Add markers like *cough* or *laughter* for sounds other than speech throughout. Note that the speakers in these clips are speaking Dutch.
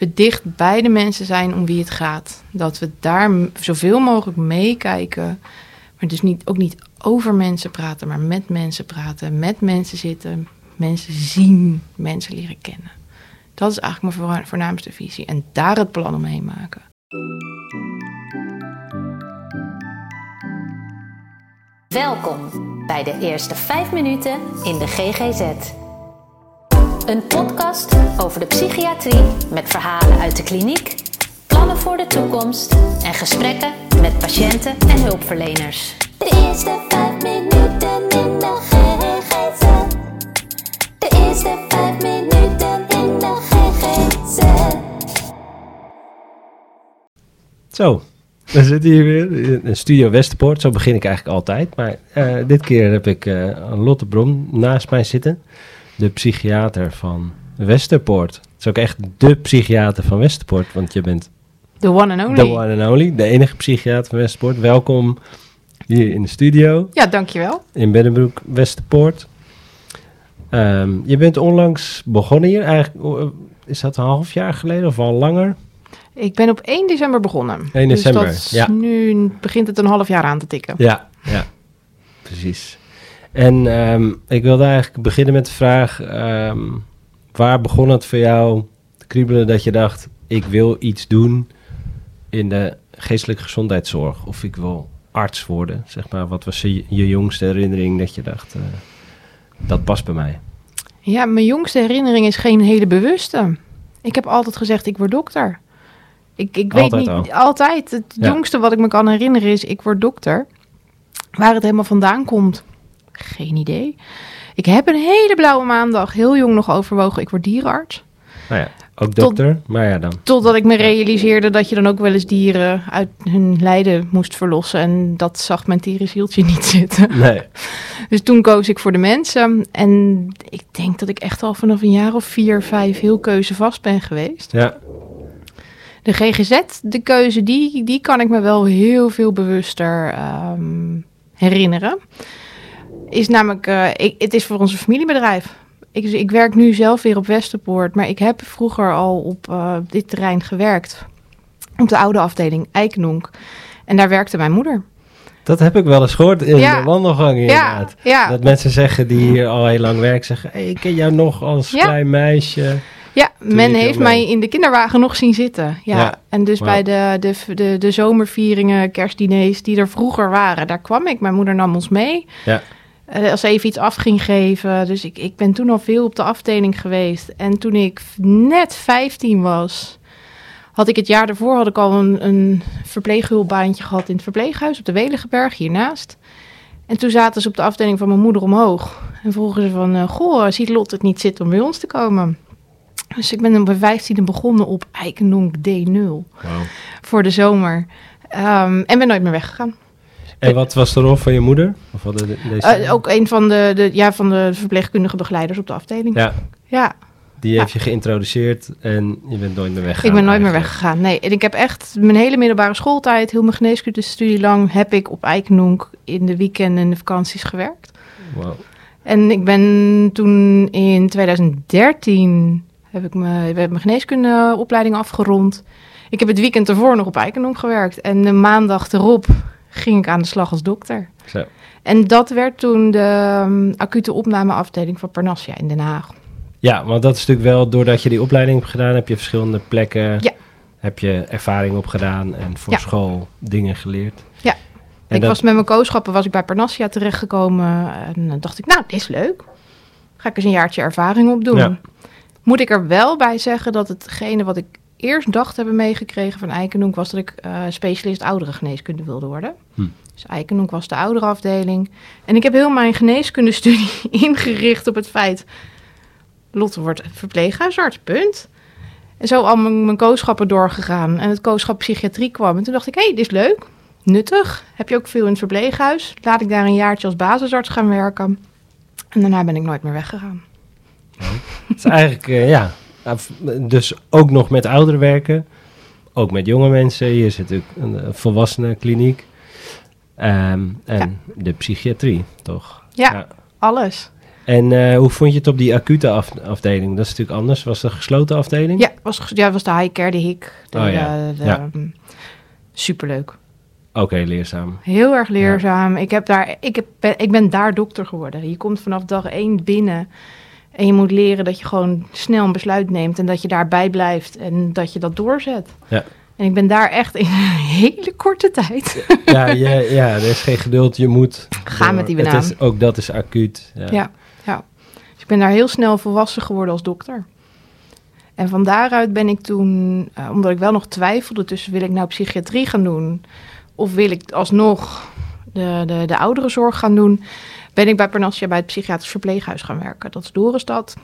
we dicht bij de mensen zijn om wie het gaat. Dat we daar zoveel mogelijk meekijken. Maar dus niet, ook niet over mensen praten, maar met mensen praten. Met mensen zitten, mensen zien, mensen leren kennen. Dat is eigenlijk mijn voorna- voornaamste visie. En daar het plan omheen maken. Welkom bij de eerste 5 minuten in de GGZ. Een podcast over de psychiatrie met verhalen uit de kliniek, plannen voor de toekomst en gesprekken met patiënten en hulpverleners. De eerste vijf minuten in de GGZ. De eerste vijf minuten in de GGZ. Zo, we zitten hier weer in Studio Westerpoort. Zo begin ik eigenlijk altijd. Maar eh, dit keer heb ik eh, Lotte Brom naast mij zitten. De psychiater van Westerpoort. Het is ook echt de psychiater van Westerpoort. Want je bent The one and only. de one and only. De enige psychiater van Westerpoort. Welkom hier in de studio. Ja, dankjewel. In Bennenbroek, Westerpoort. Ehm, je bent onlangs begonnen hier. Eigenlijk, eh, is dat een half jaar geleden of al langer? Ik ben op 1 december begonnen. 1 december, Dus dat ja. nu begint het een half jaar aan te tikken. Ja, ja, *laughs* precies. En ehm, ik wilde eigenlijk beginnen met de vraag: ehm, waar begon het voor jou te kriebelen dat je dacht: ik wil iets doen in de geestelijke gezondheidszorg? Of ik wil arts worden? Zeg maar, wat was je, je jongste herinnering dat je dacht: eh, dat past bij mij? Ja, mijn jongste herinnering is geen hele bewuste. Ik heb altijd gezegd, ik word dokter. Ik, ik weet Altijd niet, al. altijd. Het Ja. jongste wat ik me kan herinneren is, ik word dokter. Waar het helemaal vandaan komt, geen idee. Ik heb een hele blauwe maandag, heel jong nog overwogen, ik word dierenarts. Nou ja, ook dokter, maar ja dan. Totdat ik me realiseerde dat je dan ook wel eens dieren uit hun lijden moest verlossen. En dat zag mijn tierenzieltje *laughs* niet zitten. Nee, Dus toen koos ik voor de mensen. En ik denk dat ik echt al vanaf een jaar of vier, vijf heel keuzevast ben geweest. ja, De GGZ, de keuze, die, die kan ik me wel heel veel bewuster ehm, herinneren. Is namelijk, eh, ik, het is voor onze familiebedrijf. Ik, ik werk nu zelf weer op Westerpoort, maar ik heb vroeger al op eh, dit terrein gewerkt. Op de oude afdeling Eikenonk. En daar werkte mijn moeder. dat heb ik wel eens gehoord in Ja. de wandelgang inderdaad. Ja, ja. Dat mensen zeggen die hier al heel lang werken, zeggen: hey, ik ken jou nog als klein meisje. Ja, Toen men heeft mee. mij in de kinderwagen nog zien zitten. Ja, Ja, en dus bij de, de, de, de zomervieringen, kerstdiners die er vroeger waren, daar kwam ik. Mijn moeder nam ons mee. Ja. Eh, als ze even iets af ging geven. Dus ik, ik ben toen al veel op de afdeling geweest. En toen ik net 15 was, had ik het jaar daarvoor had ik al een, een verpleeghulpbaantje gehad in het verpleeghuis op de Weligenberg hiernaast. En toen zaten ze op de afdeling van mijn moeder omhoog. En vroegen ze van, eh, goh, ziet Lot het niet zitten om bij ons te komen? Dus ik ben bij 15 begonnen op Eikenonk D0 Wauw. voor de zomer. Ehm, en ben nooit meer weggegaan. En wat was de rol van je moeder? Of wat de, deze Eh, ook een van de, de, ja, van de verpleegkundige begeleiders op de afdeling. Ja, Ja, die heeft je geïntroduceerd en je bent nooit meer weggegaan. ik ben nooit meer weggegaan. Nee, en ik heb echt mijn hele middelbare schooltijd, heel mijn geneeskundestudie lang, heb ik op Eikenonk in de weekenden en de vakanties gewerkt. Wauw. En ik ben toen in 2013 heb ik mijn, heb mijn geneeskundeopleiding afgerond. Ik heb het weekend ervoor nog op Eikenonk gewerkt. En de maandag erop ging ik aan de slag als dokter. Zo. En dat werd toen de ehm, acute opnameafdeling van Parnassia in Den Haag. Ja, want dat is natuurlijk wel, doordat je die opleiding hebt gedaan, heb je verschillende plekken, Ja. heb je ervaring opgedaan en voor Ja. school dingen geleerd. Ja. En ik dat- was met mijn kooschappen was ik bij Parnassia terechtgekomen. En dan dacht ik, nou, dit is leuk. Ga ik eens een jaartje ervaring opdoen. Ja. Moet ik er wel bij zeggen dat hetgene wat ik eerst dacht hebben meegekregen van Eikenhoek... was dat ik eh, specialist ouderengeneeskunde wilde worden. Hm. Dus Eikenhoek was de ouderenafdeling. En ik heb heel mijn geneeskundestudie *laughs* ingericht op het feit... Lotte wordt verpleeghuisarts, punt. En zo al mijn, mijn kooschappen doorgegaan. En het kooschap psychiatrie kwam. En toen dacht ik, hé, hey, dit is leuk. Nuttig. Heb je ook veel in het verpleeghuis. Laat ik daar een jaartje als basisarts gaan werken. En daarna ben ik nooit meer weggegaan. Het is eigenlijk, eh, ja, dus ook nog met ouderen werken, ook met jonge mensen. Hier zit natuurlijk een eh, volwassenenkliniek. Ehm en de psychiatrie, toch? Ja, alles. En eh, hoe vond je het op die acute af- afdeling? Dat is natuurlijk anders. Was een gesloten afdeling? Ja, was, ja, was de high care, de hik. De, Oh ja, de- de- mm, Superleuk. Oké, leerzaam. Heel erg leerzaam. Ik, heb daar, ik, heb, ben, ik ben daar dokter geworden. Je komt vanaf dag één binnen. En je moet leren dat je gewoon snel een besluit neemt. En dat je daarbij blijft. En dat je dat doorzet. Ja. En ik ben daar echt in een *laughs* hele korte tijd. Ja, ja, ja, er is geen geduld. Je moet... Gaan door. met die banaan. is, ook dat is acuut. Ja. Ja. ja. Dus ik ben daar heel snel volwassen geworden als dokter. En van daaruit ben ik toen, eh, omdat ik wel nog twijfelde tussen wil ik nou psychiatrie gaan doen of wil ik alsnog de, de, de ouderenzorg gaan doen, ben ik bij Parnassia bij het psychiatrisch verpleeghuis gaan werken. Dat is Dorenstad.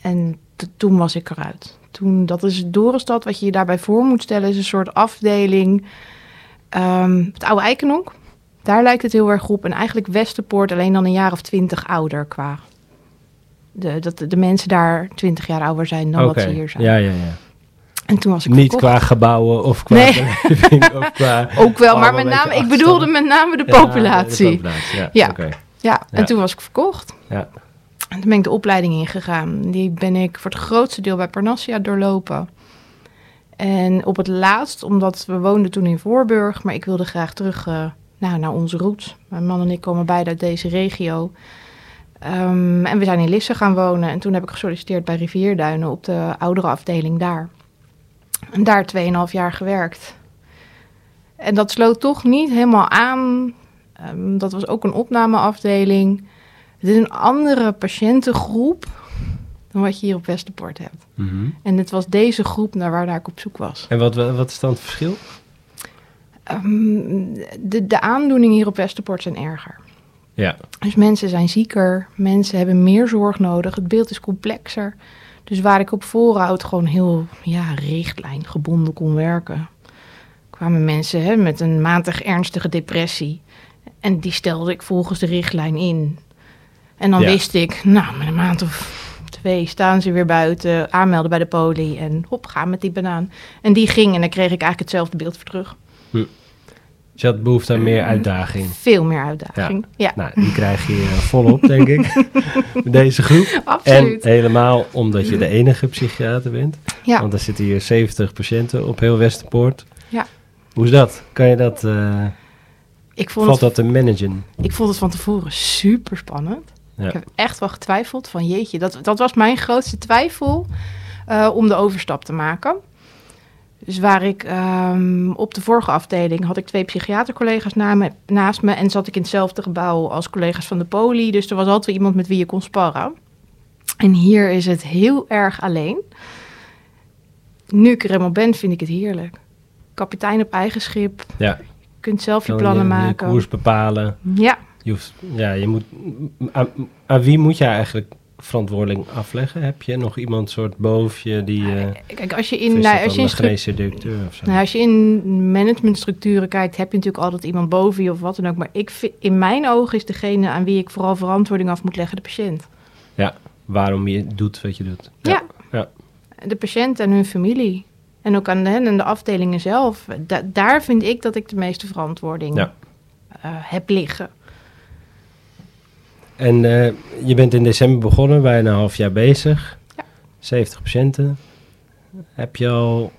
En toen was ik eruit. Toen, dat is Dorenstad, wat je je daarbij voor moet stellen, is een soort afdeling. ehm, het oude Eikenhonk. Daar lijkt het heel erg op. En eigenlijk Westerpoort alleen dan een jaar of twintig ouder qua... De, dat de, de mensen daar twintig jaar ouder zijn dan wat ze hier zijn. Ja, ja, ja. En toen was ik Niet verkocht. qua gebouwen of qua Nee. beleving of qua... *laughs* Ook wel, maar met name, ik bedoelde met name de Ja, populatie. de populatie, ja. Ja. Oké. Ja, en Ja. toen was ik verkocht. Ja. En toen ben ik de opleiding ingegaan. Die ben ik voor het grootste deel bij Parnassia doorlopen. En op het laatst, omdat we woonden toen in Voorburg, maar ik wilde graag terug eh, nou, naar onze roots. Mijn man en ik komen beide uit deze regio. Ehm, en we zijn in Lisse gaan wonen. En toen heb ik gesolliciteerd bij Rivierduinen op de oudere afdeling daar. En daar 2,5 jaar gewerkt. En dat sloot toch niet helemaal aan. Ehm, dat was ook een opnameafdeling. Het is een andere patiëntengroep dan wat je hier op Westerpoort hebt. Mhm. En het was deze groep naar waar ik op zoek was. En wat, wat is dan het verschil? Ehm, de, de aandoeningen hier op Westerpoort zijn erger. Ja. Dus mensen zijn zieker, mensen hebben meer zorg nodig, het beeld is complexer. Dus waar ik op voorhoud gewoon heel ja, richtlijngebonden kon werken, kwamen mensen hè, met een matig ernstige depressie. En die stelde ik volgens de richtlijn in. En dan Ja. wist ik, nou, met een maand of twee staan ze weer buiten, aanmelden bij de poli en hop, gaan met die banaan. En die ging en dan kreeg ik eigenlijk hetzelfde beeld voor terug. Dus je had behoefte aan meer uitdaging. Veel meer uitdaging. Ja, Nou, die krijg je eh, volop, denk ik. *laughs* Met Deze groep. absoluut. En helemaal omdat je de enige psychiater bent. ja. Want er zitten hier 70 patiënten op heel Westerpoort. Ja. Hoe is dat? Kan je dat, eh, ik, vond valt het, dat te managen? ik vond het van tevoren super spannend. Ja. Ik heb echt wel getwijfeld van jeetje, dat, dat was mijn grootste twijfel eh, om de overstap te maken. Dus waar ik ehm, op de vorige afdeling had ik twee psychiatercollega's na me- naast me en zat ik in hetzelfde gebouw als collega's van de poli. Dus er was altijd iemand met wie je kon sparren. En hier is het heel erg alleen. Nu ik er helemaal ben, vind ik het heerlijk. Kapitein op eigen schip. Ja. Je kunt zelf je plannen je maken. koers bepalen. Ja, Je hoeft, ja, je moet, aan, aan wie moet je eigenlijk verantwoording afleggen? Heb je nog iemand soort boven je die... eh kijk, als je in, nou, als je in? Nou, als je in managementstructuren kijkt, heb je natuurlijk altijd iemand boven je of wat dan ook. Maar ik vind, in mijn ogen is degene aan wie ik vooral verantwoording af moet leggen de patiënt. Waarom je doet wat je doet. Ja. ja. De patiënt en hun familie. En ook aan hen en de afdelingen zelf. Da- daar vind ik dat ik de meeste verantwoording Ja. eh, heb liggen. En eh, je bent in december begonnen, bijna een half jaar bezig. Ja. 70 patiënten. Heb je al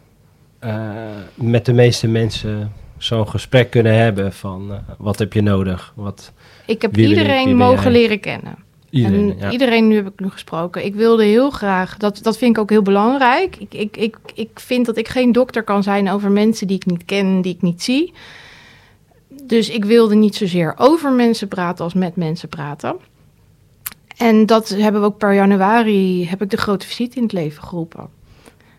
eh, met de meeste mensen zo'n gesprek kunnen hebben van wat heb je nodig? Wat, Ik heb iedereen mogen jij? leren kennen. Iedereen, en ja. iedereen nu heb ik nu gesproken. Ik wilde heel graag, dat, dat vind ik ook heel belangrijk. Ik, ik, ik, ik vind dat ik geen dokter kan zijn over mensen die ik niet ken, die ik niet zie. Dus ik wilde niet zozeer over mensen praten als met mensen praten. En dat hebben we ook per januari, heb ik de grote visite in het leven geroepen.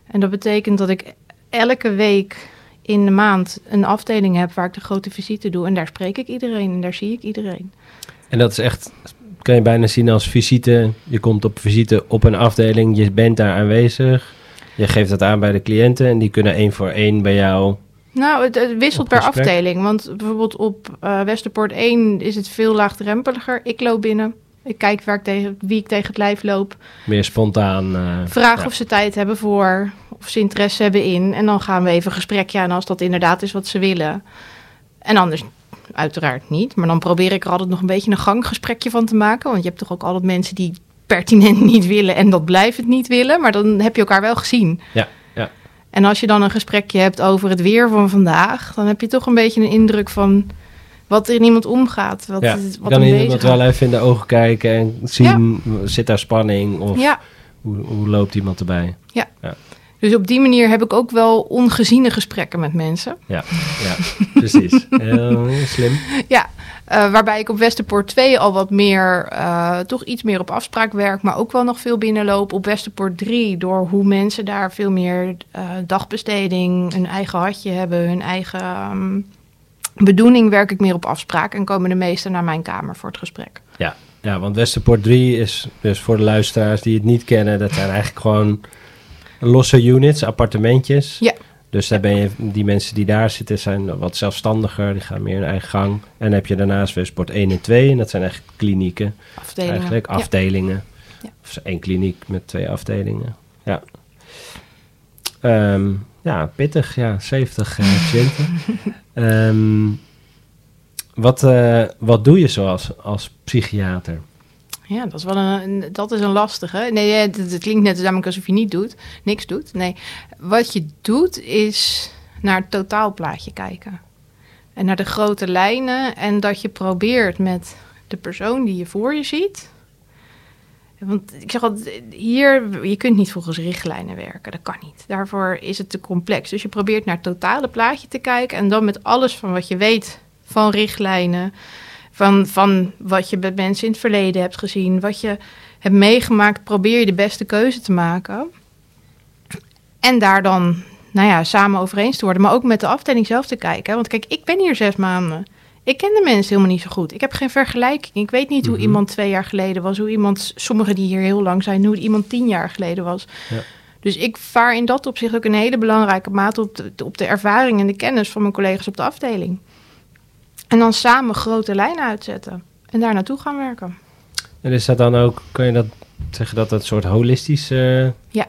En dat betekent dat ik elke week in de maand een afdeling heb waar ik de grote visite doe. En daar spreek ik iedereen en daar zie ik iedereen. En dat is echt, kan je bijna zien als visite. Je komt op visite op een afdeling, je bent daar aanwezig. Je geeft het aan bij de cliënten en die kunnen één voor één bij jou. Nou, het, het wisselt per gesprek? afdeling. Want bijvoorbeeld op eh, Westerpoort 1 is het veel laagdrempeliger. Ik loop binnen. Ik kijk waar ik tegen, wie ik tegen het lijf loop. Meer spontaan. eh, Vraag ja. of ze tijd hebben voor. Of ze interesse hebben in. En dan gaan we even een gesprekje aan als dat inderdaad is wat ze willen. En anders uiteraard niet. Maar dan probeer ik er altijd nog een beetje een ganggesprekje van te maken. Want je hebt toch ook altijd mensen die pertinent *laughs* niet willen en dat blijft het niet willen. Maar dan heb je elkaar wel gezien. Ja, ja. En als je dan een gesprekje hebt over het weer van vandaag, dan heb je toch een beetje een indruk van wat er in iemand omgaat. Wat, ja. wat kan iemand wel even in de ogen kijken en zien, zit daar spanning of Ja, hoe, hoe loopt iemand erbij? Dus op die manier heb ik ook wel ongeziene gesprekken met mensen. Ja, ja precies. Heel *laughs* slim. Ja, eh, waarbij ik op Westerpoort 2 al wat meer, eh, toch iets meer op afspraak werk, maar ook wel nog veel binnenloop. Op Westerpoort 3, door hoe mensen daar veel meer eh, dagbesteding, hun eigen hartje hebben, hun eigen ehm, bedoeling, werk ik meer op afspraak en komen de meesten naar mijn kamer voor het gesprek. Ja, ja, want Westerpoort 3 is dus voor de luisteraars die het niet kennen, dat zijn eigenlijk gewoon losse units, appartementjes. Ja. Dus daar ben je, die mensen die daar zitten zijn wat zelfstandiger, die gaan meer hun eigen gang. En dan heb je daarnaast Westerpoort 1 en 2 en dat zijn echt klinieken, Afdelingen. eigenlijk afdelingen. Ja. Of één kliniek met twee afdelingen. Ja. Ehm, ja, pittig, ja, 70 eh, *laughs* patiënten. Ehm, wat, eh, wat doe je zoals als psychiater? Ja, dat is wel een, dat is een lastige. Nee, het, het klinkt net namelijk alsof je niet doet, niks doet. Nee, wat je doet is naar het totaalplaatje kijken. En naar de grote lijnen. En dat je probeert met de persoon die je voor je ziet. Want ik zeg altijd, hier, je kunt niet volgens richtlijnen werken. Dat kan niet. Daarvoor is het te complex. Dus je probeert naar het totale plaatje te kijken. En dan met alles van wat je weet van richtlijnen. Van, van wat je met mensen in het verleden hebt gezien. Wat je hebt meegemaakt. Probeer je de beste keuze te maken. En daar dan nou ja, samen over eens te worden. Maar ook met de afdeling zelf te kijken. Want kijk, ik ben hier zes maanden. Ik ken de mensen helemaal niet zo goed. Ik heb geen vergelijking. Ik weet niet hoe Mhm. iemand twee jaar geleden was. Hoe iemand, sommigen die hier heel lang zijn, hoe iemand tien jaar geleden was. Ja. Dus ik vaar in dat opzicht ook een hele belangrijke mate op de, op de ervaring en de kennis van mijn collega's op de afdeling. En dan samen grote lijnen uitzetten. En daar naartoe gaan werken. En is dat dan ook, kan je dat zeggen dat dat een soort holistische Ja.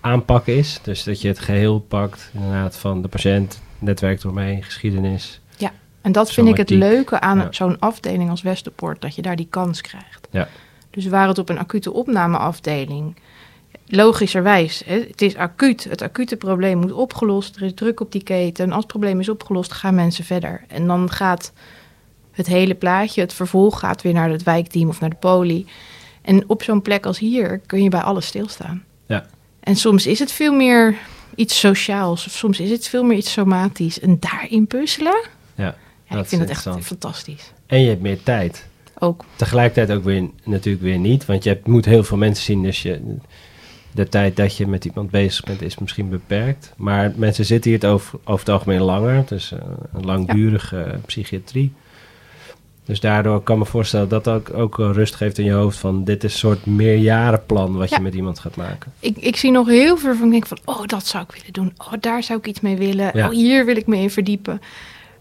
aanpak is? Dus dat je het geheel pakt, inderdaad, van de patiënt, netwerk doorheen, geschiedenis. En dat vind ik het leuke aan Ja. zo'n afdeling als Westerpoort, dat je daar die kans krijgt. Ja. Dus waar het op een acute opnameafdeling, logischerwijs, hè, het is acuut, het acute probleem moet opgelost, er is druk op die keten. En als het probleem is opgelost, gaan mensen verder. En dan gaat het hele plaatje, het vervolg gaat weer naar het wijkteam of naar de poli. En op zo'n plek als hier kun je bij alles stilstaan. Ja. En soms is het veel meer iets sociaals, of soms is het veel meer iets somatisch. En daarin puzzelen, Ja, ja, dat ik is vind het echt fantastisch. En je hebt meer tijd. Ook. Tegelijkertijd ook weer natuurlijk weer niet, want je hebt, moet heel veel mensen zien, dus je, de tijd dat je met iemand bezig bent is misschien beperkt. Maar mensen zitten hier het over, over het algemeen langer, dus een langdurige eh, psychiatrie. Dus daardoor kan ik me voorstellen dat dat ook, ook rust geeft in je hoofd van dit is een soort meerjarenplan wat Ja. je met iemand gaat maken. Ik, ik zie nog heel veel van, ik denk van, oh, dat zou ik willen doen. Oh, daar zou ik iets mee willen. Ja. Oh, hier wil ik me in verdiepen.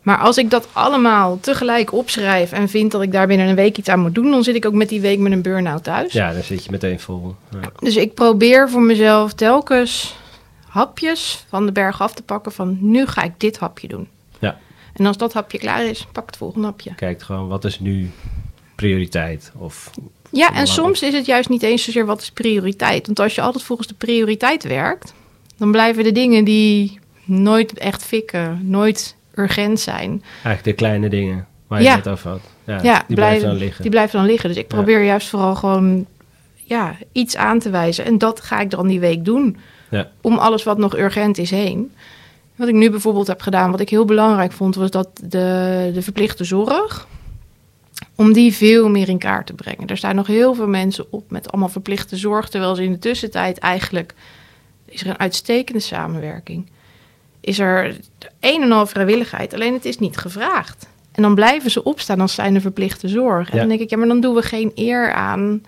Maar als ik dat allemaal tegelijk opschrijf en vind dat ik daar binnen een week iets aan moet doen, dan zit ik ook met die week met een burn-out thuis. Ja, dan zit je meteen vol. Ja. Dus ik probeer voor mezelf telkens hapjes van de berg af te pakken van, nu ga ik dit hapje doen. Ja. En als dat hapje klaar is, pak het volgende hapje. Kijkt gewoon wat is nu prioriteit of Ja, en soms is het juist niet eens zozeer wat is prioriteit. Want als je altijd volgens de prioriteit werkt, dan blijven de dingen die nooit echt fikken, nooit urgent zijn, eigenlijk de kleine dingen waar je Ja. het over had. Ja, ja, die blijven dan liggen. die blijven dan liggen. Dus ik probeer juist vooral gewoon ja, iets aan te wijzen. En dat ga ik dan die week doen. Ja. Om alles wat nog urgent is heen. Wat ik nu bijvoorbeeld heb gedaan, wat ik heel belangrijk vond, was dat de, de verplichte zorg. Om die veel meer in kaart te brengen. Er staan nog heel veel mensen op met allemaal verplichte zorg. Terwijl ze in de tussentijd eigenlijk. is er een uitstekende samenwerking. Is er een en al vrijwilligheid, alleen het is niet gevraagd. En dan blijven ze opstaan als zijnde verplichte zorg. En Ja. dan denk ik, ja, maar dan doen we geen eer aan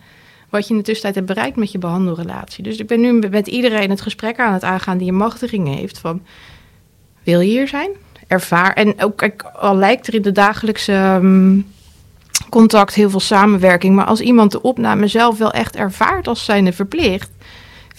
wat je in de tussentijd hebt bereikt met je behandelrelatie. Dus ik ben nu met iedereen het gesprek aan het aangaan die een machtiging heeft van, wil je hier zijn? Ervaar. En ook, al lijkt er in de dagelijkse ehm, contact heel veel samenwerking, maar als iemand de opname zelf wel echt ervaart als zijnde verplicht,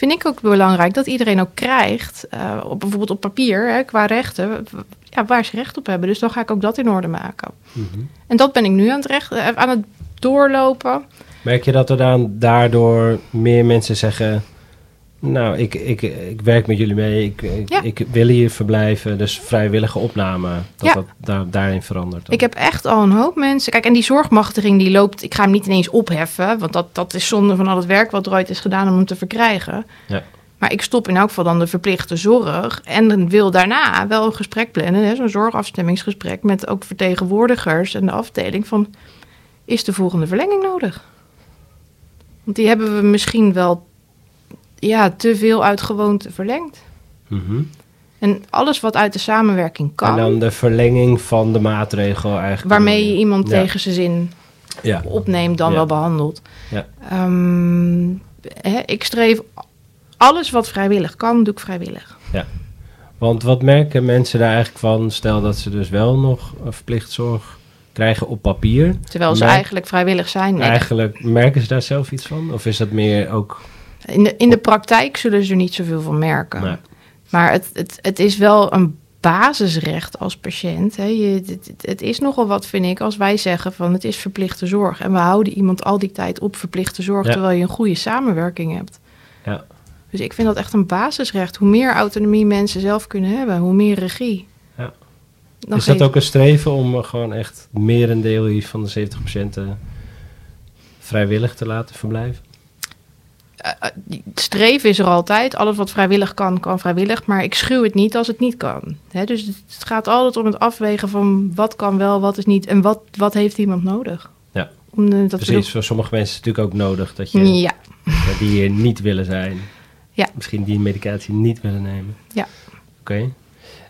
vind ik ook belangrijk dat iedereen ook krijgt, eh, op, bijvoorbeeld op papier, hè, qua rechten, ja, waar ze recht op hebben. Dus dan ga ik ook dat in orde maken. Mhm. En dat ben ik nu aan het, recht, eh, aan het doorlopen. Merk je dat er dan daardoor meer mensen zeggen... Nou, ik, ik, ik werk met jullie mee, ik, ik, Ja. ik wil hier verblijven. Dus vrijwillige opname, dat Ja. dat daar, daarin verandert. dan. Ik heb echt al een hoop mensen. Kijk, en die zorgmachtiging die loopt. Ik ga hem niet ineens opheffen. Want dat, dat is zonde van al het werk wat er ooit is gedaan om hem te verkrijgen. Ja. Maar ik stop in elk geval dan de verplichte zorg. En dan wil daarna wel een gesprek plannen. hè, Zo'n zorgafstemmingsgesprek met ook vertegenwoordigers en de afdeling. Van is de volgende verlenging nodig? Want die hebben we misschien wel ja, te veel uit gewoonte verlengd. Mhm. En alles wat uit de samenwerking kan. En dan de verlenging van de maatregel eigenlijk. waarmee je iemand Ja. tegen zijn zin Ja, opneemt dan Ja. wel behandelt. Ja. Ehm, hè, ik streef alles wat vrijwillig kan, doe ik vrijwillig. want wat merken mensen daar eigenlijk van? Stel dat ze dus wel nog een verplicht zorg krijgen op papier. Terwijl ze Merk- eigenlijk vrijwillig zijn. Nee, Eigenlijk merken ze daar zelf iets van? Of is dat meer ook... in, de, in de praktijk zullen ze er niet zoveel van merken. Nee. Maar het, het, het is wel een basisrecht als patiënt. Hè. Je, het, is nogal wat, vind ik, als wij zeggen van het is verplichte zorg. En we houden iemand al die tijd op verplichte zorg, Ja. terwijl je een goede samenwerking hebt. Ja. Dus ik vind dat echt een basisrecht. Hoe meer autonomie mensen zelf kunnen hebben, hoe meer regie. Ja. Dan is dat geeft- ook een streven om eh, gewoon echt merendeel van de 70 patiënten vrijwillig te laten verblijven? Eh, eh, streven is er altijd. Alles wat vrijwillig kan, kan vrijwillig. Maar ik schuw het niet als het niet kan. Hè, dus het gaat altijd om het afwegen van wat kan wel, wat is niet. En wat, wat heeft iemand nodig. Ja. Om de, dat Precies, voor sommige mensen is het natuurlijk ook nodig dat je Ja, dat die hier niet willen zijn. Ja. Misschien die medicatie niet willen nemen. Ja. Oké.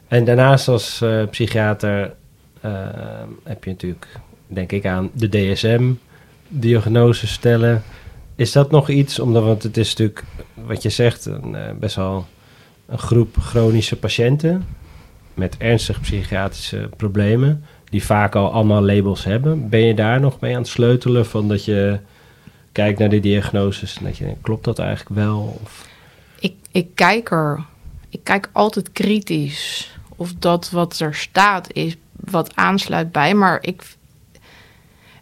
En daarnaast als eh, psychiater eh, heb je natuurlijk, denk ik aan de DSM, diagnose stellen. Is dat nog iets, omdat want het is natuurlijk, wat je zegt, een, eh, best wel een groep chronische patiënten met ernstige psychiatrische problemen, die vaak al allemaal labels hebben. Ben je daar nog mee aan het sleutelen van dat je kijkt naar de diagnoses en dat je denkt, klopt dat eigenlijk wel? Of, ik, ik kijk er. Ik kijk altijd kritisch of dat wat er staat is wat aansluit bij. Maar ik,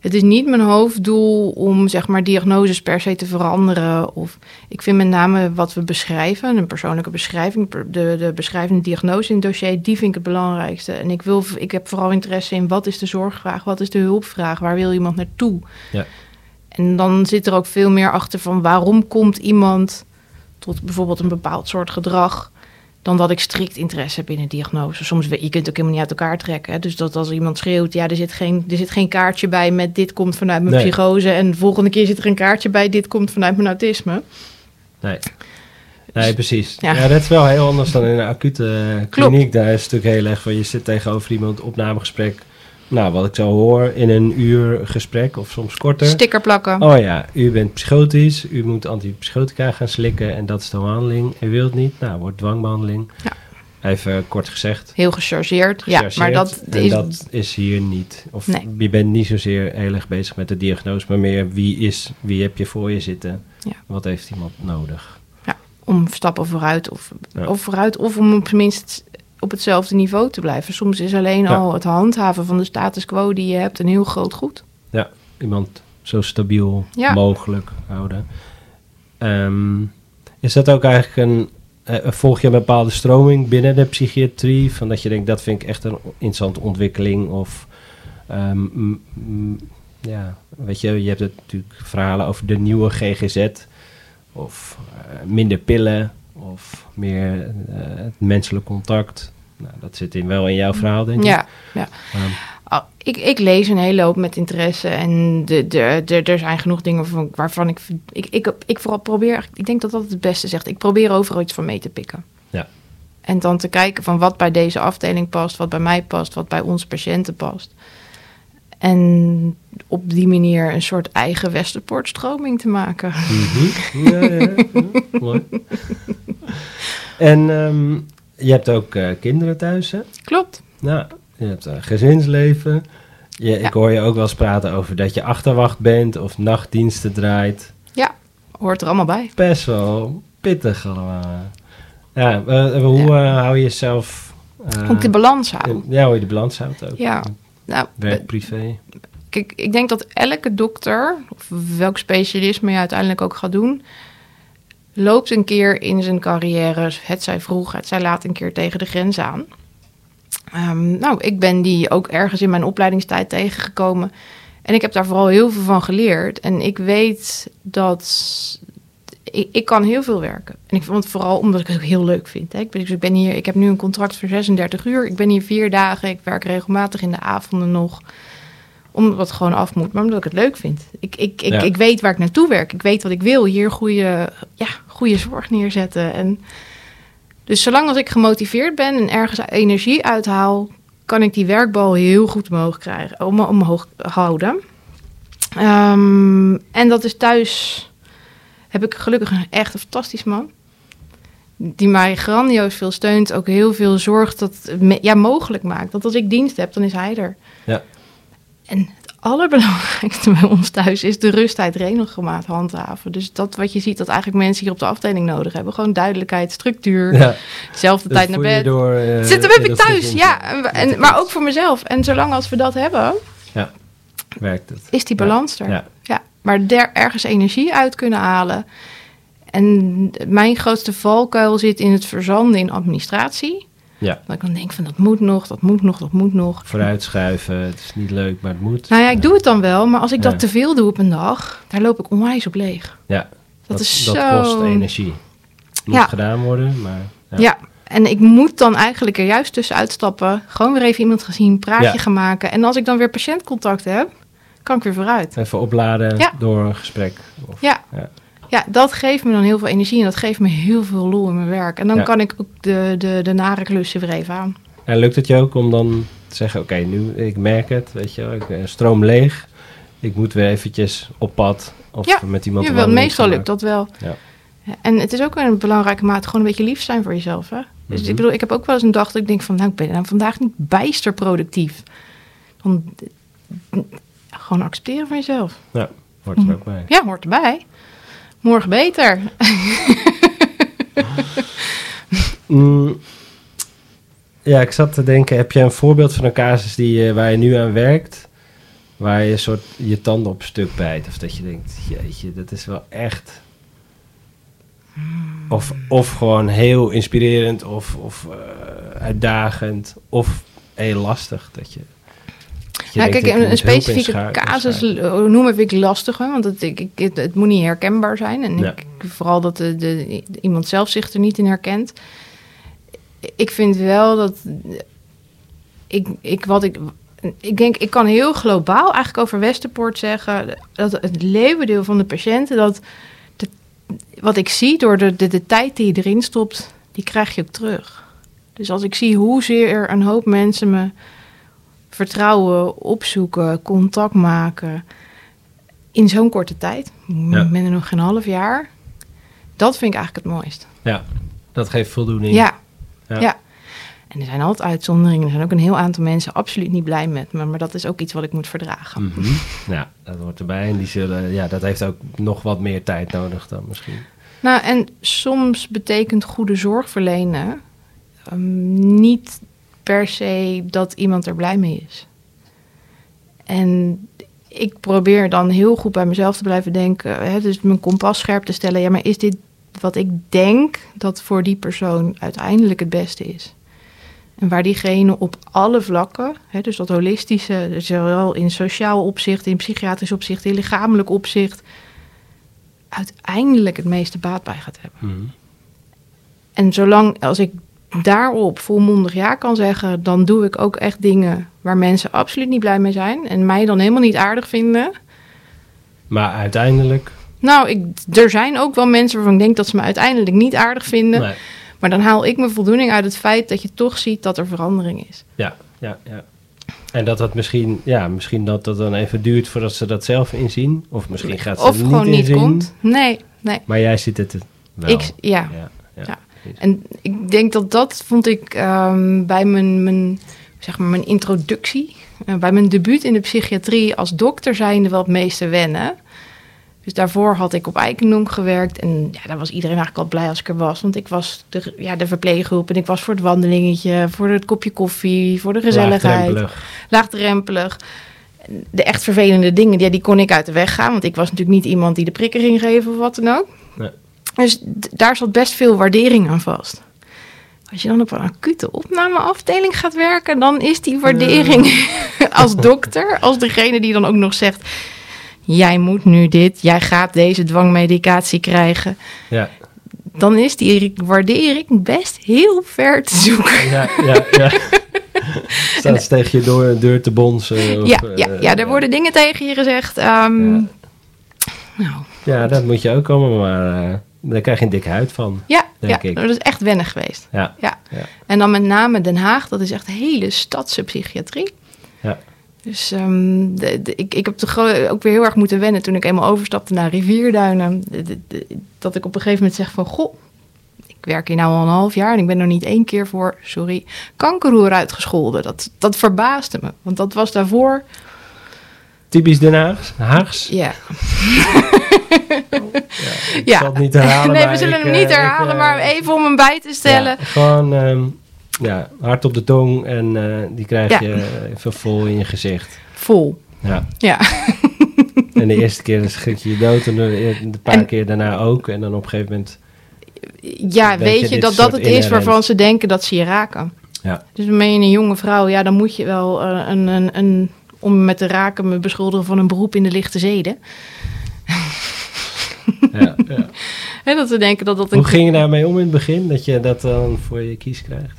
het is niet mijn hoofddoel om zeg maar diagnoses per se te veranderen. Of ik vind met name wat we beschrijven, een persoonlijke beschrijving, de, de beschrijvende diagnose in het dossier, die vind ik het belangrijkste. En ik, wil, ik heb vooral interesse in wat is de zorgvraag, wat is de hulpvraag, waar wil iemand naartoe? Ja. En dan zit er ook veel meer achter van waarom komt iemand tot bijvoorbeeld een bepaald soort gedrag, dan dat ik strikt interesse heb in een diagnose. Soms, je kunt het ook helemaal niet uit elkaar trekken. Hè? Dus dat als iemand schreeuwt, ja, er zit, geen, er zit geen kaartje bij met dit komt vanuit mijn Nee. psychose. En de volgende keer zit er een kaartje bij, dit komt vanuit mijn autisme. Nee. Nee, precies. Ja. Ja. dat is wel heel anders dan in een acute eh, Klopt. kliniek. Daar is het natuurlijk heel erg van, je zit tegenover iemand, opnamegesprek. Nou, wat ik zo hoor, in een uur gesprek of soms korter. Sticker plakken. Oh ja, u bent psychotisch, u moet antipsychotica gaan slikken en dat is de behandeling. U wilt niet, nou, wordt dwangbehandeling. Ja. Even kort gezegd. Heel gechargeerd. Ja, maar dat En is... dat is hier niet. Of Nee. je bent niet zozeer heel erg bezig met de diagnose, maar meer wie is, wie heb je voor je zitten? Ja. Wat heeft iemand nodig? om stappen vooruit of, Ja. of vooruit of om op zijn minst op hetzelfde niveau te blijven. Soms is alleen Ja. al het handhaven van de status quo die je hebt een heel groot goed. iemand zo stabiel Ja. mogelijk houden. Ehm, is dat ook eigenlijk een. eh, volg je een bepaalde stroming binnen de psychiatrie? Van dat je denkt dat vind ik echt een interessante ontwikkeling? Of ehm, ja, weet je, je hebt het natuurlijk verhalen over de nieuwe GGZ. Of eh, minder pillen. Of meer eh, het menselijk contact. Nou, dat zit in, wel in jouw verhaal, denk ik. Ja, ja. Ehm, Ah, ik, ik lees een hele hoop met interesse en de, de, de, er zijn genoeg dingen waarvan, waarvan ik, ik, ik, ik vooral probeer, ik denk dat dat het beste zegt, ik probeer overal iets van mee te pikken. Ja. En dan te kijken van wat bij deze afdeling past, wat bij mij past, wat bij onze patiënten past. En op die manier een soort eigen Westerpoortstroming te maken. Mhm. Ja, ja, ja. *laughs* Mooi. En ehm, je hebt ook eh, kinderen thuis, hè? Klopt. Nou, je hebt een gezinsleven. Je, Ja. Ik hoor je ook wel eens praten over dat je achterwacht bent of nachtdiensten draait. Ja, hoort er allemaal bij. Best wel pittig allemaal. Ja, eh, hoe eh, hou je jezelf... eh, Ook de balans houden. in- ja, hoe je de balans houdt ook. Ja, nou, Werk, privé. kijk, ik denk dat elke dokter, of welk specialisme je uiteindelijk ook gaat doen, loopt een keer in zijn carrière, het zij vroeg, het zij laat, een keer tegen de grens aan. Ehm, nou, ik ben die ook ergens in mijn opleidingstijd tegengekomen. En ik heb daar vooral heel veel van geleerd. En ik weet dat ik, ik kan heel veel werken. En ik vond het vooral omdat ik het ook heel leuk vind. Hè. Ik, ben, dus ik ben hier, ik heb nu een contract voor 36 uur. Ik ben hier vier dagen. Ik werk regelmatig in de avonden nog. Omdat het gewoon af moet, maar omdat ik het leuk vind. Ik, ik, ik, Ja. ik weet waar ik naartoe werk. Ik weet wat ik wil. Hier goede, ja, goede zorg neerzetten. En dus zolang als ik gemotiveerd ben en ergens energie uithaal, kan ik die werkbal heel goed omhoog krijgen, om, omhoog houden. Ehm, en dat is thuis heb ik gelukkig een echt een fantastisch man. Die mij grandioos veel steunt. Ook heel veel zorgt dat ja, mogelijk maakt. Dat als ik dienst heb, dan is hij er. Ja. En het allerbelangrijkste bij ons thuis is de rusttijd regelmaat handhaven. Dus dat wat je ziet dat eigenlijk mensen hier op de afdeling nodig hebben. Gewoon duidelijkheid, structuur, Ja, zelfde tijd naar bed. Door, eh, Zit hem heb in ik dat thuis, ja. En, en- maar ook voor mezelf. En zolang als we dat hebben, Werkt het. is die Ja. balans er. Ja. Ja, maar der ergens energie uit kunnen halen. En mijn grootste valkuil zit in het verzanden in administratie. Ja. Dat ik dan denk van dat moet nog, dat moet nog, dat moet nog. Vooruitschuiven, het is niet leuk, maar het moet. Nou ja, ik doe het dan wel, maar als ik Ja. dat te veel doe op een dag, daar loop ik onwijs op leeg. Ja, Dat is dat zo- kost energie. Moet Ja. gedaan worden, maar... Ja. en ik moet dan eigenlijk er juist tussen uitstappen. Gewoon weer even iemand gezien, praatje Ja. gaan maken. En als ik dan weer patiëntcontact heb, kan ik weer vooruit. Even opladen Ja. door een gesprek. Of, Ja. Ja. Ja, dat geeft me dan heel veel energie en dat geeft me heel veel lol in mijn werk. En dan Ja. kan ik ook de, de, de nare klussen weer even aan. En lukt het je ook om dan te zeggen, oké, nu, ik merk het, weet je ik eh, stroom leeg. Ik moet weer eventjes op pad of met iemand Ja, wel, meestal lukt dat wel. En het is ook een belangrijke mate gewoon een beetje lief zijn voor jezelf. Hè? Dus Mhm. ik bedoel, ik heb ook wel eens een dag dat ik denk van, nou, ik ben nou vandaag niet bijster productief. Dan gewoon accepteren van jezelf. Ja, hoort er ook bij. Ja, hoort erbij. Morgen beter. Mm, ja, ik zat te denken, heb je een voorbeeld van een casus die, je- waar je nu aan werkt, waar je soort je tanden op stuk bijt? Of dat je denkt, jeetje, dat is wel echt... Of, of gewoon heel inspirerend of, of eh, uitdagend of heel lastig. Dat je, denkt, kijk, een, specifieke casus eh, noemen vind ik lastig, hè, want het, ik, ik, het, het moet niet herkenbaar zijn. En Ja. ik, vooral dat de, de, iemand zelf zich er niet in herkent. Ik vind wel dat ik, ik wat ik. Ik denk, ik kan heel globaal eigenlijk over Westerpoort zeggen dat het leeuwendeel van de patiënten dat de, wat ik zie door de, de, de tijd die je erin stopt, die krijg je ook terug. Dus als ik zie hoezeer een hoop mensen me vertrouwen, opzoeken, contact maken in zo'n korte tijd, Ja. nog geen half jaar, dat vind ik eigenlijk het mooist. Ja, dat geeft voldoening. Ja. Ja. ja. En er zijn altijd uitzonderingen. Er zijn ook een heel aantal mensen absoluut niet blij met me. Maar dat is ook iets wat ik moet verdragen. Mhm. Ja, dat hoort erbij. En die zullen, ja, dat heeft ook nog wat meer tijd nodig dan misschien. Nou, en soms betekent goede zorg verlenen ehm, niet per se dat iemand er blij mee is. En ik probeer dan heel goed bij mezelf te blijven denken. Hè, dus mijn kompas scherp te stellen. Ja, maar is dit wat ik denk dat voor die persoon uiteindelijk het beste is? En waar diegene op alle vlakken, hè, dus dat holistische, zowel in sociaal opzicht, in psychiatrisch opzicht, in lichamelijk opzicht, uiteindelijk het meeste baat bij gaat hebben. Mhm. En zolang als ik daarop volmondig ja kan zeggen, dan doe ik ook echt dingen waar mensen absoluut niet blij mee zijn en mij dan helemaal niet aardig vinden. Maar uiteindelijk... Nou, ik, er zijn ook wel mensen waarvan ik denk dat ze me uiteindelijk niet aardig vinden. Nee. Maar dan haal ik mijn voldoening uit het feit dat je toch ziet dat er verandering is. Ja, ja, ja. En dat dat misschien, ja, misschien dat dat dan even duurt voordat ze dat zelf inzien. Of misschien gaat ze of gewoon niet niet inzien. komt. Nee, nee. Maar jij ziet het wel. Ik, ja. ja, ja. Ja. Precies. En ik denk dat dat vond ik ehm, bij mijn, mijn, zeg maar mijn introductie, eh, bij mijn debuut in de psychiatrie als dokter zijnde wel het meeste wennen. Dus daarvoor had ik op Eikendonk gewerkt en ja, daar was iedereen eigenlijk al blij als ik er was. Want ik was de, ja, de verpleeggroep en ik was voor het wandelingetje, voor het kopje koffie, voor de gezelligheid Laagdrempelig. laagdrempelig. de echt vervelende dingen, ja, die kon ik uit de weg gaan. Want ik was natuurlijk niet iemand die de prikken ging geven of wat dan ook. Dus daar zat best veel waardering aan vast. Als je dan op een acute opnameafdeling gaat werken, dan is die waardering *laughs* als dokter, als degene die dan ook nog zegt: Jij moet nu dit, jij gaat deze dwangmedicatie krijgen. Ja, Dan is die waardering best heel ver te zoeken. ja, ja. ja. *laughs* Staat ze tegen je door, deur te bonzen? Of, Ja, ja, eh, ja, er worden dingen tegen je gezegd. ehm, Ja. Nou, Ja, dat moet je ook komen, maar eh, daar krijg je een dikke huid van. ja, Denk ja ik. dat is echt wennen geweest. Ja, Ja. Ja. En dan met name Den Haag, dat is echt hele stadse psychiatrie. ja. Dus ehm, de, de- ik, ik heb ook weer heel erg moeten wennen toen ik eenmaal overstapte naar Rivierduinen. De- dat ik op een gegeven moment zeg van, goh, ik werk hier nou al een half jaar en ik ben er niet één keer voor, sorry, kankerroer uitgescholden. Dat, dat verbaasde me, want dat was daarvoor, Typisch Den Haags. Haags. ja. *laughs* Ik zal het niet herhalen. nee, we zullen ik, hem eh, niet ik, herhalen, eh, maar even om hem bij te stellen. Ja, gewoon ehm, ja, hard op de tong en eh, die krijg Ja. je even vol in je gezicht. Vol, Ja. ja. *laughs* En de eerste keer dan schrik je je dood en de, de paar En- keer daarna ook. En dan op een gegeven moment... Ja, Weet je, dat dat het is waarvan ze denken dat ze je raken. Ja, Dus ben je een jonge vrouw, ja, dan moet je wel eh, een, een, een, om me te raken, me beschuldigen van een beroep in de lichte zeden. Ja, *laughs* ja. Hè, dat ze denken dat dat een. Hoe ging je daarmee om in het begin? Dat je dat dan voor je kies krijgt?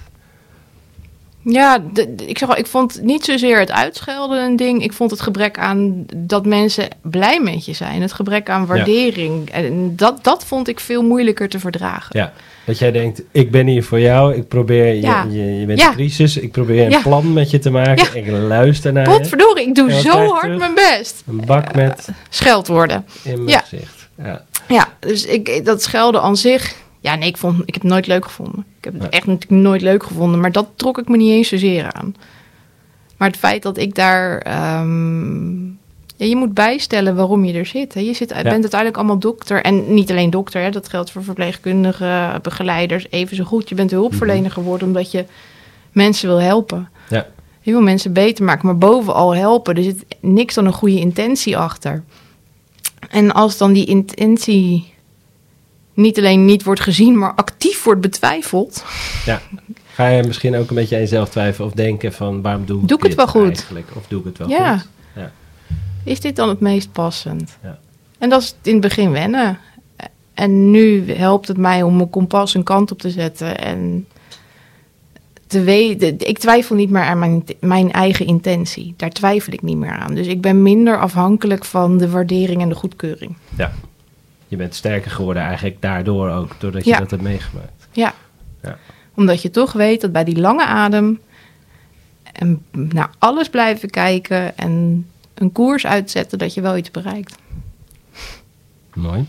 Ja, de- de- ik zeg al, ik vond niet zozeer het uitschelden een ding. Ik vond het gebrek aan dat mensen blij met je zijn. Het gebrek aan waardering. En dat, dat vond ik veel moeilijker te verdragen. Ja, dat jij denkt, ik ben hier voor jou. Ik probeer, je, Ja. je, je bent Ja. in crisis. Ik probeer een Ja. plan met je te maken. Ja. Ik luister naar je. Potverdorie, ik doe zo hard terug? mijn best. Een bak met Scheldwoorden. in mijn Ja. gezicht. Ja. Ja, dus ik, dat schelden aan zich. Ja, nee, ik, vond, ik heb het nooit leuk gevonden. Ik heb het echt natuurlijk nooit leuk gevonden, maar dat trok ik me niet eens zozeer aan. Maar het feit dat ik daar. ehm, ja, je moet bijstellen waarom je er zit. Hè. Je zit, bent uiteindelijk allemaal dokter. En niet alleen dokter, hè, dat geldt voor verpleegkundigen, begeleiders, even zo goed. Je bent hulpverlener geworden omdat je mensen wil helpen. Ja. Je wil mensen beter maken, maar bovenal helpen. Er zit niks dan een goede intentie achter. En als dan die intentie niet alleen niet wordt gezien, maar actief wordt betwijfeld. ja. Ga je misschien ook een beetje aan jezelf twijfelen of denken van waarom doe ik Doe ik het dit wel goed? eigenlijk? Of doe ik het wel Ja. goed? Ja. Is dit dan het meest passend? Ja. En dat is in het begin wennen. En nu helpt het mij om mijn kompas een kant op te zetten. En te weten, ik twijfel niet meer aan mijn, mijn eigen intentie. Daar twijfel ik niet meer aan. Dus ik ben minder afhankelijk van de waardering en de goedkeuring. ja. Je bent sterker geworden eigenlijk daardoor ook, doordat je Ja. dat hebt meegemaakt. Ja. Ja. Omdat je toch weet dat bij die lange adem en naar alles blijven kijken en een koers uitzetten, dat je wel iets bereikt. Mooi.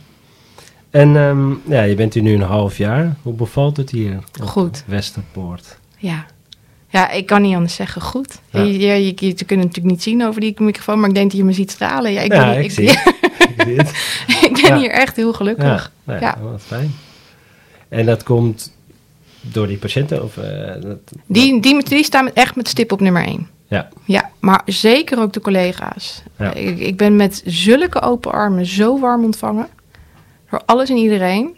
En ehm, ja, je bent hier nu een half jaar. Hoe bevalt het hier? Goed. Westerpoort. Ja. Ja, ik kan niet anders zeggen. Goed. Ja. Je, je, je, je kunt het natuurlijk niet zien over die microfoon, maar ik denk dat je me ziet stralen. Ja, ik ja, ben, hier- ik, zie het. ik zie het. *laughs* ik ben Ja. hier echt heel gelukkig. Ja, nou, Ja. wat fijn. En dat komt door die patiënten? Of, eh, dat, Die, die, die staan echt met stip op nummer één. Ja, Ja, maar zeker ook de collega's. Ik, ik ben met zulke open armen zo warm ontvangen. Door alles en iedereen.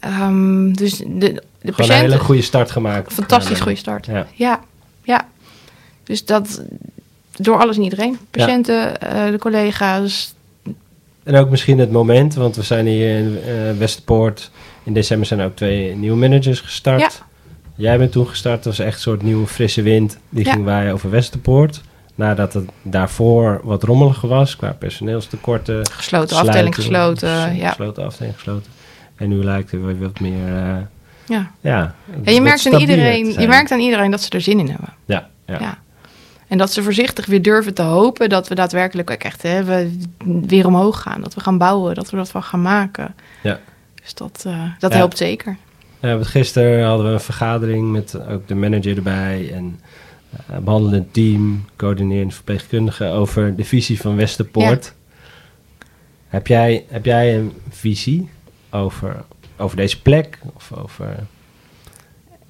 Ehm, dus de, de gewoon een hele goede start gemaakt. Fantastisch Ja, goede start. Ja. Ja, ja. Dus dat door alles en iedereen. Patiënten, eh, de collega's. En ook misschien het moment, want we zijn hier in eh Westerpoort. In december zijn er ook twee nieuwe managers gestart. Ja. Jij bent toen gestart, dat was echt een soort nieuwe frisse wind. Die ging waaien over Westerpoort. Nadat het daarvoor wat rommeliger was, qua personeelstekorten. Gesloten afdeling gesloten. Ja. Gesloten afdeling gesloten. En nu lijkt het weer wat meer, eh, Ja. ja. Ja, je, merkt aan iedereen, je merkt aan iedereen dat ze er zin in hebben. Ja, ja. Ja. En dat ze voorzichtig weer durven te hopen dat we daadwerkelijk ook echt hè, we weer omhoog gaan. Dat we gaan bouwen, dat we dat van gaan maken. Ja. Dus dat, eh, dat Ja. helpt zeker. Ja, want gisteren hadden we een vergadering met ook de manager erbij en eh behandelend team, coördinerend verpleegkundige over de visie van Westerpoort. Heb, jij, heb jij een visie over, over deze plek of over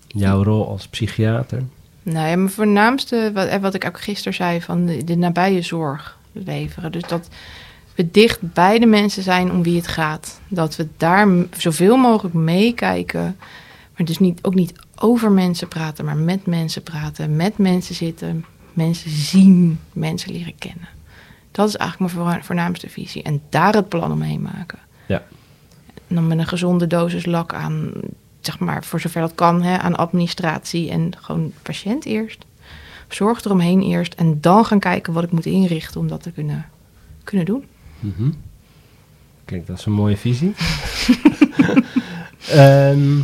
jouw rol als psychiater? Nee, mijn voornaamste, wat, eh, wat ik ook gisteren zei, van de, de nabije zorg leveren. Dus dat we dicht bij de mensen zijn om wie het gaat. Dat we daar zoveel mogelijk meekijken. Maar dus niet, ook niet over mensen praten, maar met mensen praten. Met mensen zitten, mensen zien, mensen leren kennen. Dat is eigenlijk mijn voor- voornaamste visie. En daar het plan omheen maken. Ja. En dan met een gezonde dosis lak aan, zeg maar, voor zover dat kan, hè, aan administratie en gewoon patiënt eerst. Zorg eromheen eerst en dan gaan kijken wat ik moet inrichten om dat te kunnen, kunnen doen. Mhm. Kijk, dat is een mooie visie. *laughs* Ehm,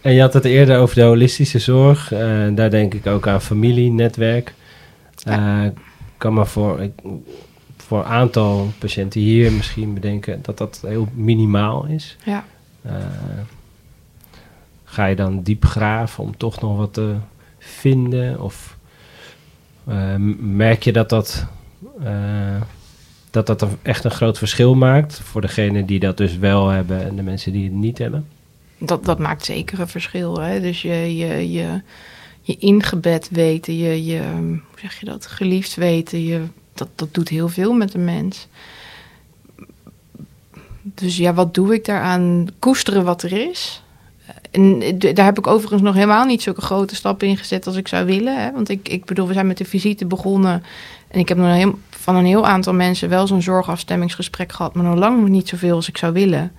en je had het eerder over de holistische zorg. Eh, daar denk ik ook aan familie, netwerk. Eh, kan me voor, ik, voor een aantal patiënten hier misschien bedenken dat dat heel minimaal is. Ja. Eh, ga je dan diep graven om toch nog wat te vinden? Of eh, merk je dat dat, eh, dat dat echt een groot verschil maakt voor degene die dat dus wel hebben en de mensen die het niet hebben? Dat, dat maakt zeker een verschil. Hè? Dus je, je, je, je ingebed weten, je, je, hoe zeg je dat, geliefd weten, je, dat, dat doet heel veel met een mens. Dus ja, wat doe ik daaraan? Koesteren wat er is. En daar heb ik overigens nog helemaal niet zulke grote stappen in gezet als ik zou willen. Hè? Want ik, ik bedoel, we zijn met de visite begonnen. En ik heb nog heel, van een heel aantal mensen wel zo'n zorgafstemmingsgesprek gehad. Maar nog lang niet zoveel als ik zou willen.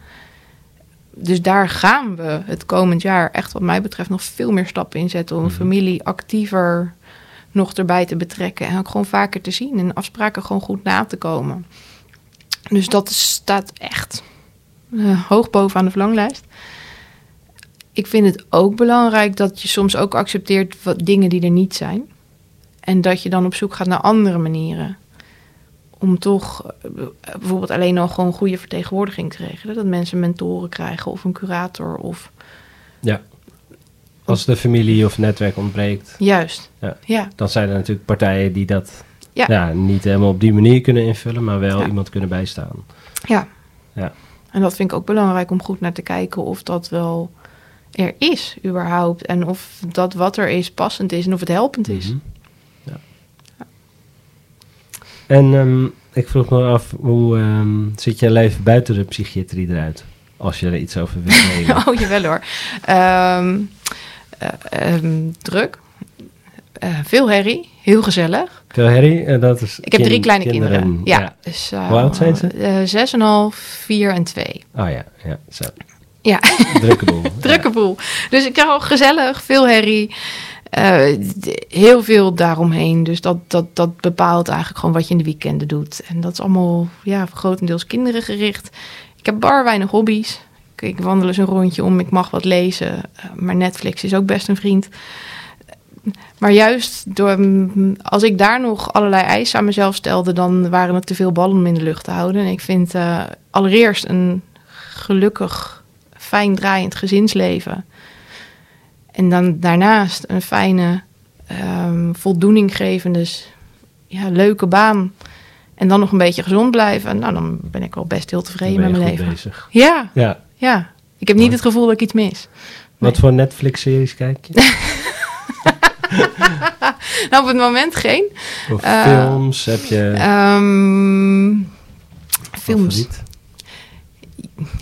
Dus daar gaan we het komend jaar echt wat mij betreft nog veel meer stappen in zetten. Om een familie actiever nog erbij te betrekken. En ook gewoon vaker te zien. En afspraken gewoon goed na te komen. Dus dat staat echt eh, hoog bovenaan de verlanglijst. Ik vind het ook belangrijk dat je soms ook accepteert wat dingen die er niet zijn. En dat je dan op zoek gaat naar andere manieren. Om toch eh, bijvoorbeeld alleen al gewoon goede vertegenwoordiging te regelen. Dat mensen mentoren krijgen of een curator of Ja. Als de familie of netwerk ontbreekt, juist. Ja. ja. dan zijn er natuurlijk partijen die dat Ja. ja. niet helemaal op die manier kunnen invullen, maar wel Ja. iemand kunnen bijstaan. Ja. Ja. En dat vind ik ook belangrijk om goed naar te kijken of dat wel er is, überhaupt. En of dat wat er is passend is en of het helpend is. Mhm. Ja. En ehm, ik vroeg me af, hoe ehm, ziet je leven buiten de psychiatrie eruit? Als je er iets over wilt *laughs* delen. Oh, jawel hoor. Ehm, eh, ehm, druk. Eh, veel herrie. Heel gezellig. Veel herrie, en dat is Ik heb drie kleine kinderen. Ja. Dus, eh, Hoe oud zijn ze? eh, Zes en half, vier en twee. Oh ja, ja, zo. Ja, Drukke boel. *laughs* drukke boel. Dus ik krijg ook gezellig, veel herrie. eh, heel veel daaromheen. Dus dat, dat, dat bepaalt eigenlijk gewoon wat je in de weekenden doet. En dat is allemaal ja, grotendeels kinderen gericht. Ik heb bar weinig hobby's. Ik, wandel eens een rondje om, ik mag wat lezen. Eh, maar Netflix is ook best een vriend. Maar juist door, als ik daar nog allerlei eisen aan mezelf stelde, dan waren het te veel ballen om in de lucht te houden. En ik vind eh, allereerst een gelukkig, fijn draaiend gezinsleven. En dan daarnaast een fijne, ehm voldoeninggevende, s- ja, leuke baan. En dan nog een beetje gezond blijven. Nou, dan ben ik al best heel tevreden met mijn leven. bezig. Ja, Ja. Ja. Ik heb niet het gevoel dat ik iets mis. Wat voor Netflix-series kijk je? *laughs* Nou, op het moment geen. Of Eh, films? Heb je Ehm, films. favoriet?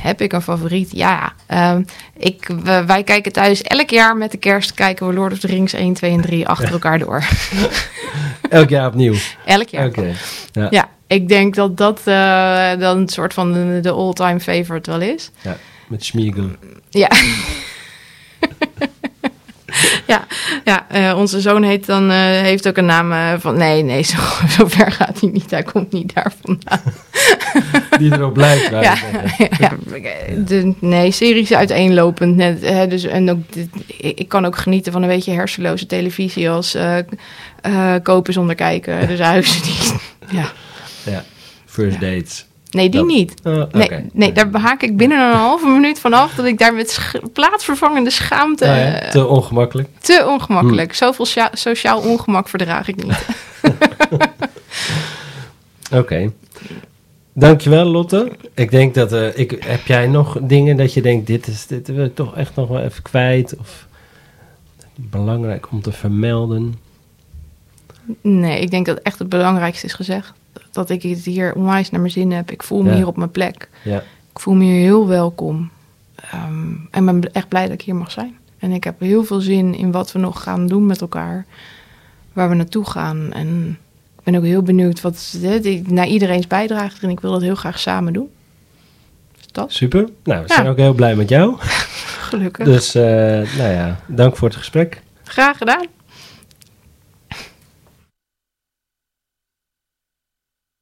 Heb ik een favoriet? Ja. Ehm, ik, we- wij kijken thuis elk jaar met de kerst kijken we Lord of the Rings 1, 2 en 3 achter elkaar door. *laughs* Elk jaar opnieuw. elk jaar. Oké. Ja. Ja, ik denk dat dat eh, dan een soort van de, de all-time favorite wel is. ja. Met Schmiegel. Ja. *laughs* ja, ja eh, onze zoon heet dan, eh, heeft ook een naam eh, van... Nee, nee, *laughs* zo, zo ver gaat hij niet. Hij komt niet daar vandaan. *laughs* Die erop lijkt. Ja, ja, de, nee, series uiteenlopend. Net, hè, dus, en ook, dit- ik, kan ook genieten van een beetje hersenloze televisie als kopen zonder kijken. Dus huizen die... Ja. Ja. First dates. Nee, die niet. Oh, Nee, nee, daar haak ik binnen een halve minuut vanaf dat ik daar met sch- plaatsvervangende schaamte... Ja, eh, te ongemakkelijk. te ongemakkelijk. Zoveel sociaal ongemak verdraag ik niet. *laughs* Oké. Dankjewel, Lotte. Ik denk dat... eh, ik, heb jij nog dingen dat je denkt... Dit, is, dit wil ik toch echt nog wel even kwijt? Of belangrijk om te vermelden? Nee, ik denk dat echt het belangrijkste is gezegd. Dat ik het hier onwijs naar mijn zin heb. Ik voel me Ja. hier op mijn plek. Ja, Ik voel me hier heel welkom. Ehm, en ben echt blij dat ik hier mag zijn. En ik heb heel veel zin in wat we nog gaan doen met elkaar. Waar we naartoe gaan. En ik ben ook heel benieuwd wat naar iedereen's bijdrage. En ik wil dat heel graag samen doen. Dus dat, super. Nou, we Ja. zijn ook heel blij met jou. *laughs* gelukkig. Dus, eh, nou ja, dank voor het gesprek. Graag gedaan.